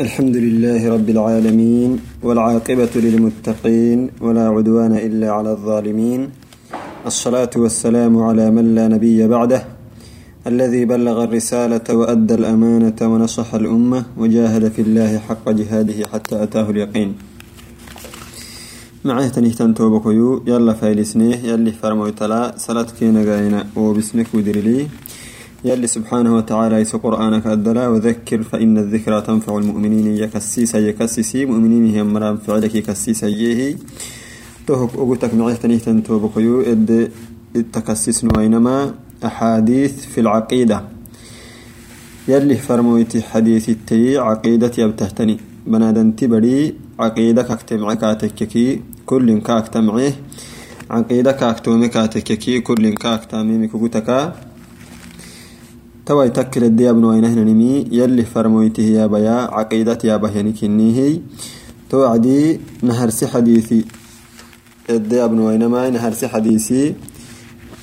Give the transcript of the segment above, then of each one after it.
الحمد لله رب العالمين والعاقبة للمتقين ولا عدوان إلا على الظالمين. الصلاة والسلام على من لا نبي بعده الذي بلغ الرسالة وأدى الأمانة ونصح الأمة وجاهد في الله حق جهاده حتى أتاه اليقين. معه تنهتن توبكيو يلا فايلسنيه يلي فرمو تلا سلات كينا غاينا وبسمك ودرلي يلي سبحانه وتعالى يسو قرآنك أدلا وذكر فإن الذكرى تنفع المؤمنين. يكسيسا يكسسي مؤمنين هي مرام فعلك يكسيسا يهي تهك أقولتك معيه تنهتن توبكيو إد التكسس وينما أحاديث في العقيدة. يلي فرمويتي حديث التي عقيدة يبتهتني. بنادن تبري عقيدة كاكتمع كاتككي كل كاكتمعه عقيدة كاكتومي كاتككي كل كاكتامي كوكوتكا توي تكل الدي ابن وينهن نمي يلي فرمويته يا بيا عقيدة يا بهيني كنيهي توعدي نهر سي حديثي. الدي ابن وينما نهر سي حديثي.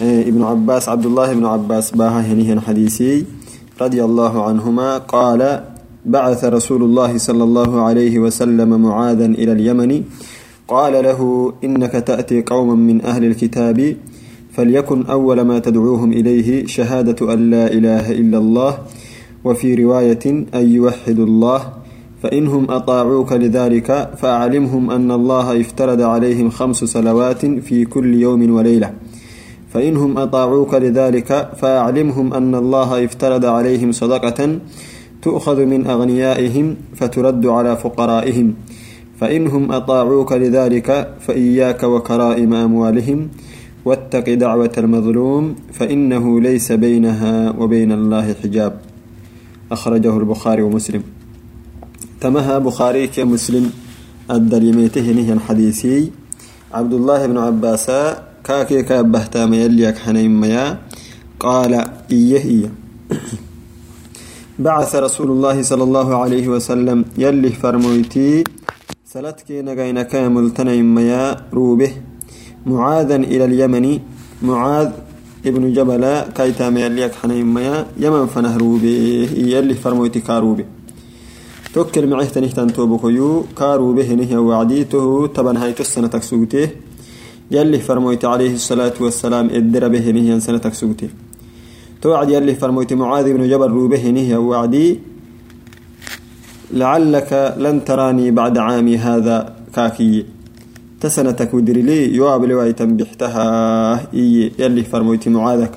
إيه، ابن عباس عبد الله بن عباس باها هنيهن حديثي. رضي الله عنهما قال بعث رسول الله صلى الله عليه وسلم معاذا إلى اليمن. قال له إنك تأتي قوما من أهل الكتاب فليكن أول ما تدعوهم إليه شهادة أن لا إله إلا الله وفي رواية أن يوحدوا الله فإنهم أطاعوك لذلك فأعلمهم أن الله افترض عليهم خمس صلوات في كل يوم وليلة. فإنهم أطاعوك لذلك فأعلمهم أن الله افترض عليهم صدقة تؤخذ من أغنيائهم فترد على فقرائهم. فإنهم أطاعوك لذلك فإياك وكرائم أموالهم واتق دعوة المظلوم فإنه ليس بينها وبين الله حجاب. أخرجه البخاري ومسلم. تمها بخاري كمسلم الدليميته نهي حديثي. عبد الله بن عباس كاكي كابهتا ميليك حنين ميا. قال إيه إيه. بعث رسول الله صلى الله عليه وسلم يلي فرمويتي سلتكي نغين كامل تنين ميا روبه. معاذا إلى اليمن. معاذ ابن جبل كايتا ميليك حنين ميا. يمن فنهروبي. يلي فرمويتي كاروبي. توكل معيه تنهتن توبكيو كاروبه نهي وعديته. تبن هاي السنة تكسوته يلي فرمويت عليه الصلاة والسلام. ادر به نهي سنة تكسوته توعد يلي فرمويت معاذ بن جبل روبه نهي وعدي. لعلك لن تراني بعد عامي هذا كاكي. تسنتك ودرلي يواب لواي تنبحتها إي يلي فرمويتي معاذك.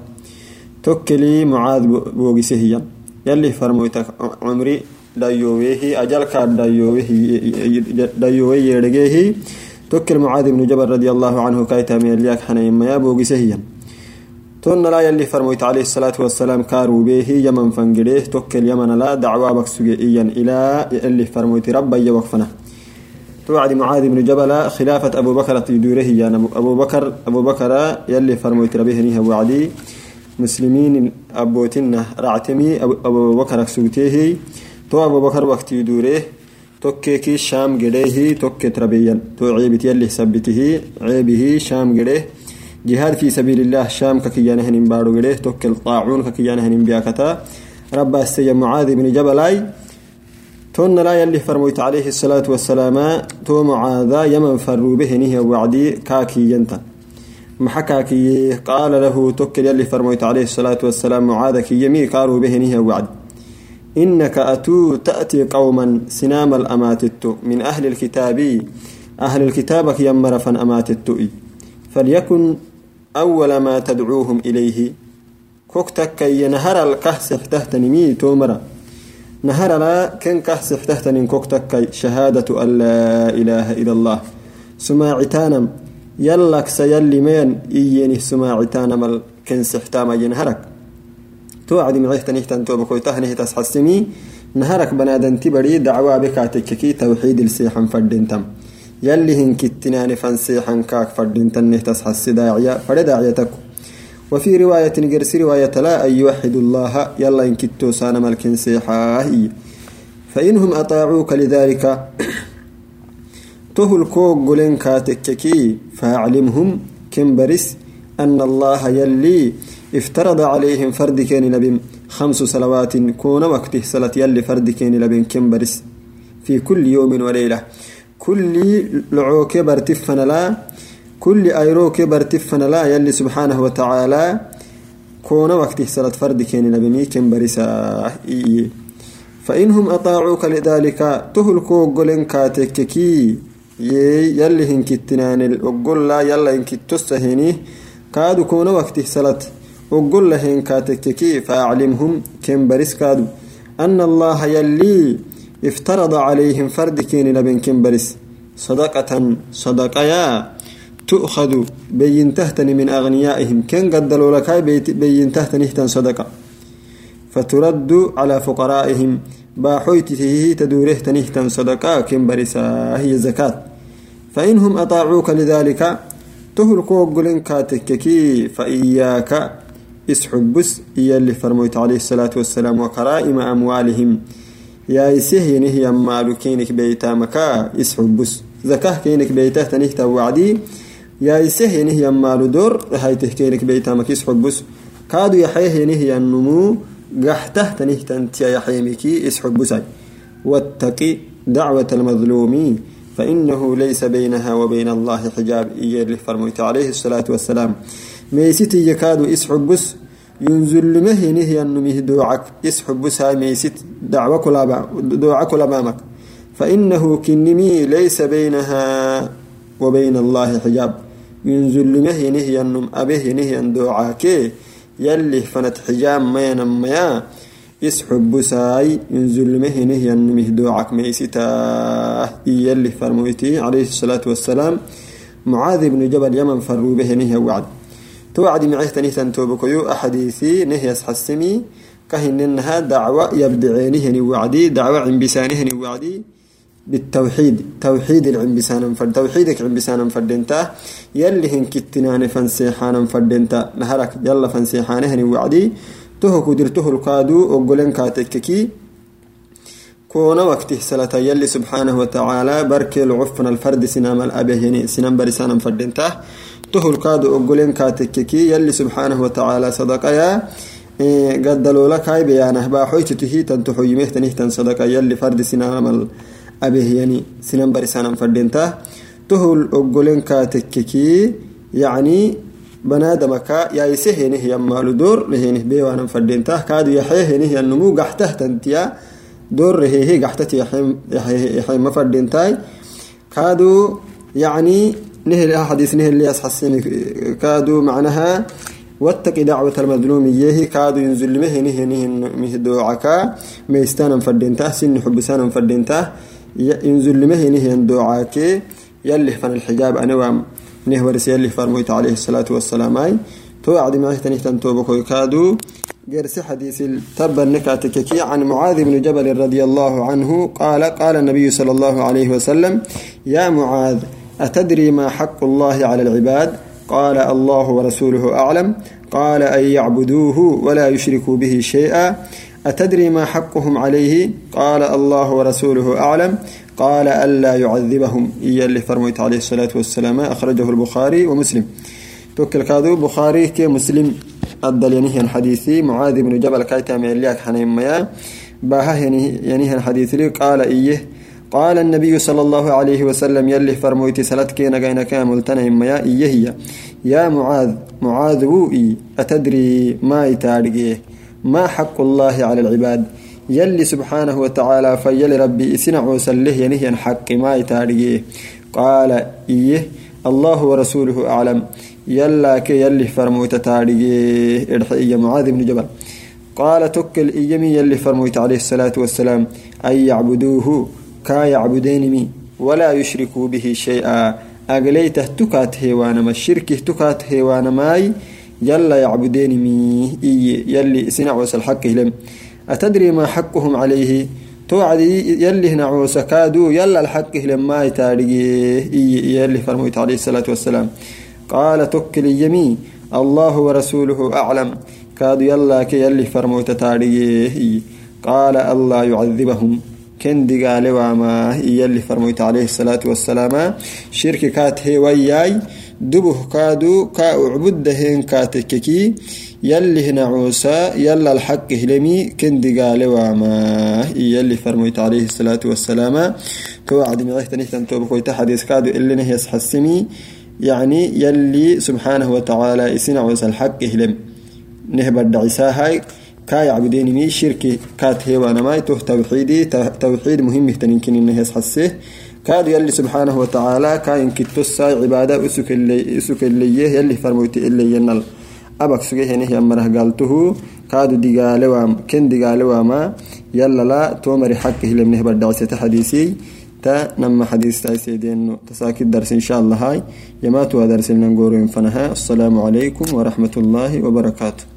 توكلي معاذ بوغسهيا يلي فرمويتك عمري دايويه أجل كان دايويه دايويه يرجيه توكل معاذ بن جبل رضي الله عنه كايتا من الياك حنين ما بوغسهيا تون لا يلي فرمويت عليه الصلاة والسلام كارو به يمن فنجريه. توكل يمن لا دعوة بكسوجي إلى يلي فرمويت ربا يوقفنا. توعد معاذ بن جبل خلافة أبو بكر تدوره يعني أبو بكر أبو بكر يلي فرمويت ربيه نيه وعدي مسلمين أبوتنا رعتمي أبو بكر سوتيه. تو أبو بكر وقت يدوره توكيكي شام قليه توكي تربيا تو عيبت يلي سبته عيبه شام قليه جهاد في سبيل الله شام ككيانه نمبارو قليه توكي الطاعون ككيانه نمبياكتا ربا السيد معاذ بن جبل تون لا يلي فرميت عليه الصلاة والسلام تو معاذا يمن فروا به نهي وعدي كاكي ينتا. محكاكي قال له توكل يلي فرميت عليه الصلاة والسلام معاذك يمي كارو به نهي وعد. إنك أتو تأتي قوما سنام الأماتت من أهل الكتاب أهل الكتابك يمر فن أماتت. فليكن أول ما تدعوهم إليه. كوكتك ينهر الكهس تهتنمي مي تومرا. نهر لا كن كحس احتهتن كوكتك شهادة أن لا إله إلا الله. سماعتانم يلك سيلي مين إيني سماعتانم كن سحتام ينهرك توعد من غيثتن اهتن توبكوي تهنه تسحسمي نهرك بنادن تبري دعوة بكاتككي توحيد السيحن فردنتم. يلي هن كتنان فنسيحن كاك فردنتن تسحس داعية فرداعية wafii riwaayatin gersi riwaayata laa an yuwaxid allaha yalla inkitoosaana malkin seexaahiy fainhum aaacuuka lidaalika tohul koo golen kaatekkekii faaclimhum kenbaris ana allaha yallii iftarada calayhim fardi keeni labin hamsu salawaatin kuuna waqti salad yalli fardi keeni labin kenbaris fii kulli yowmin waleyla kullii locookee bartiffanalaa kulli ayroo kebarti fanala ayalli subxaanahu watacaalaa koona wakti salad fardi keeninabemii kenbarisaah fainhum aaacuuka lidaalika tuhulkoo oggolen kaatekkekii yey yalli hinkitinaanel oggollaa yalla hinkittossaheni kaadu koona waktih salad oggollahen kaatekkekii faaclimhum kenbaris kaadu. Ana allaaha yallii iftarada calayhim fardi keeninaben kenbaris sadaqatan sadaqayaa تؤخذ بين تهتني من أغنيائهم. كن قدلوا لك بين تهتني تن صدقة. فترد على فقرائهم باحويته تدوره تنهتن صدقة كن برسا هي زكاة. فإنهم أطاعوك لذلك. تهلكوا قلن كاتككي فإياك. اسحبس إيا اللي فرميت عليه الصلاة والسلام وكرائم أموالهم. يا يسيه نهي مالو كينك بيتا مكا اسحبس زكاة كينك بيتا تنهتا وعدي. يا يسيه نهي مالو دور هاي تهكينك بيتا مكا اسحبس كادو يحيه نهي النمو قحته تنهتا تيا يحيمكي اسحبسي واتقي دعوة المظلومين فإنه ليس بينها وبين الله حجاب. اللي فرميت عليه الصلاة والسلام. ميستي يكاد اسحبس ينزل له نهي أنه دوعك اسحبس هاي ميست دوعة كل أمامك فإنه كنمي ليس بينها وبين الله حجاب. ينزل له نهي أنه أبيه نهي دوعك يلي فنت حجاب ما ينميا يسحب ساي ينزل مه نهي أنه دوعك ميستا يلي فرمويتي عليه الصلاة والسلام. معاذ بن جبل يمن فروا به نهي وعد. توعد معه تنيه توبكيو أحاديثي نهي أسحسمي كهن إنها دعوة يبدعينه وعدي. دعوة عن بسانه وعدي. بالتوحيد. توحيد العنبسان فرد. توحيدك عنبسان فردنتا يلي هن كتنان فنسيحان فردنتا نهرك يلا فنسيحانه وعدي. تهكو درته القادو وقلن كاتككي كون وقته سلة يلي سبحانه وتعالى بركي العفن الفرد سنام الأبه يعني سنام برسانا فردنته تهو القادو وقلن كاتككي يلي سبحانه وتعالى صدقا يا. إيه قدلوا لك هاي بيانه. باحويت تهي تنتحو يمه تنه صدقا يلي فرد سنام الأبه abeehyanii sinan bar isaan anfadhentaa tohol oggolen kaa tekkekii yacnii banaadama kaa yaayise heenihyan maalu door rehenih beewaanan fadhentaa kaadu yaxee heenihyan numuu gaxtahtantiya door reheehi gaxtati yaxeema fadhentaay kaadu yacnii xadiis nihelias xasini kaadu macnaha wattaqi dacwata almadluumiyeehi kaadu inzulimehenihenihidoocakaa meystanan fadhentaa sinni xubisaanan fadhentaa ينزل مه نه دوعك يلي فن الحجاب أنا وام نهور سيالي فرميت عليه الصلاة والسلام أي. تو عدي معه تنهتن توبكو يكادو جرس حديث تبا نكاتككي عن معاذ بن جبل رضي الله عنه قال قال النبي صلى الله عليه وسلم يا معاذ أتدري ما حق الله على العباد؟ قال الله ورسوله أعلم. قال أن يعبدوه ولا يشركوا به شيئا. أتدري ما حقهم عليه؟ قال الله ورسوله أعلم. قال ألا يعذبهم. إيا اللي فرميت عليه الصلاة والسلام أخرجه البخاري ومسلم. توكل كادو بخاري كي مسلم. أدل ينهي الحديثي معاذ بن جبل كايتا ميلياك حنين ميا. باها ينهي الحديث لي. قال إيه. قال النبي صلى الله عليه وسلم يلي فرمويتي سلتك نغينا كامل تنهم ميا إيه هي. يا معاذ. معاذ وئي أتدري ما يتارجيه ما حق الله على العباد. يلي سبحانه وتعالى فيل ربي إسنا عوسله ينهي حق ما يتاريه قال إيه؟ الله ورسوله أعلم. يلا كي يلي فرموت تاريه إرحي معاذ بن جبل. قال تكل إيمي يلي فرموت عليه الصلاة والسلام. أن يعبدوه كا يعبدينمي ولا يشركوا به شيئا. أقليته تكات هيوانا ما الشركة تكات هيوانا ماي يلا يعبدينمي إيه يلي سنع وسل حقه لم أتدري ما حقهم عليه؟ توعد يلي نعوس كادو يلا الحق لما يتاريه. يلي فرميت عليه الصلاة والسلام. قال توكل يمي الله ورسوله أعلم. كادو يلا كي يلي فرميت تاريه. قال الله يعذبهم. كن قال وما يلي فرميت عليه الصلاة والسلام. شرك كات هي وياي. دبه كادو كا عبد هين كاتككي يلي هنا عوسى يلا الحق هلمي كندي قال وما يلي فرميت عليه الصلاة والسلام. توعد معيه تنهتن توبك حديث كادو اللي نهيس حسمي يعني يلي سبحانه وتعالى يسنع عوسى الحق هلم. نهبر دعساهاي كا يعبدين مي شركي كات هيوانا ماي. تو توحيدي توحيد مهم تنكين النهيس حسيه كاد يلي سبحانه وتعالى كاين كتوسا عبادة أسك اللي أسك اللي يلي فرموتي اللي ينال. أبك سجيه هنيه أمره قالته كاد دقالة وام كن دقالة وما يلا لا تومر حقه لم نهبر دعسة حديثي. تا نما حديث تايسيدين تساكد درس إن شاء الله هاي. يماتوا درس لنقورين فنها السلام عليكم ورحمة الله وبركاته.